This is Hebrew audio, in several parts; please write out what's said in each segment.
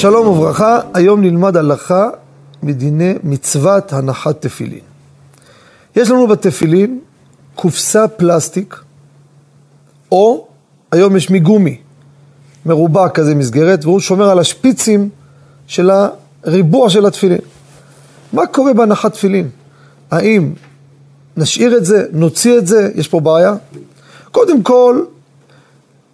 שלום וברכה, היום נלמד הלכה מדיני מצוות הנחת תפילין. יש לנו בתפילין קופסה פלסטיק, או היום יש מגומי, מרובע כזה מסגרת, והוא שומר על השפיצים של הריבוע של התפילין. מה קורה בהנחת תפילין? האם נשאיר את זה, נוציא את זה, יש פה בעיה? קודם כל,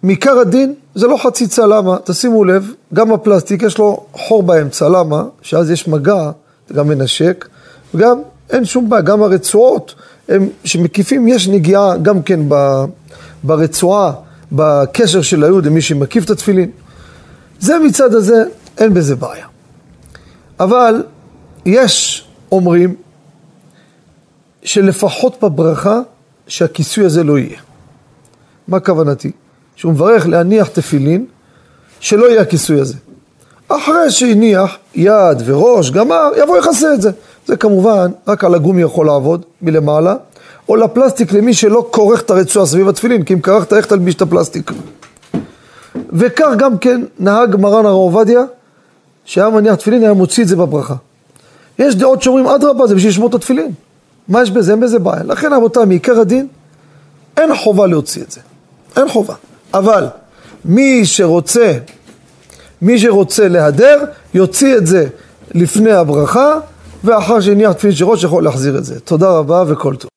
מעיקר הדין זה לא חציצה, למה? תשימו לב, גם הפלסטיק יש לו חור באמצע, למה? שאז יש מגע, זה גם מנשק, וגם אין שום בעיה, גם הרצועות הם, שמקיפים, יש נגיעה גם כן ב, ברצועה, בקשר של היוד למי שמקיף את התפילין. זה מצד הזה, אין בזה בעיה. אבל יש אומרים שלפחות בברכה שהכיסוי הזה לא יהיה. מה כוונתי? שהוא מברך להניח תפילין, שלא יהיה הכיסוי הזה. אחרי שהניח יד וראש, גמר, יבוא יכסה את זה. זה כמובן, רק על הגומי יכול לעבוד מלמעלה, או לפלסטיק למי שלא כורך את הרצועה סביב התפילין, כי אם כרכת, איך תלביש את הפלסטיק? וכך גם כן נהג מרן הרב עובדיה, שהיה מניח תפילין, היה מוציא את זה בברכה. יש דעות שאומרים, אדרבה, זה בשביל לשמור את התפילין. מה יש בזה? אין בזה בעיה. לכן רבותיי, מעיקר הדין, אין חובה להוציא את זה. אין חובה. אבל מי שרוצה, מי שרוצה להדר, יוציא את זה לפני הברכה, ואחר שהניח תפילין של ראש יכול להחזיר את זה. תודה רבה וכל טוב.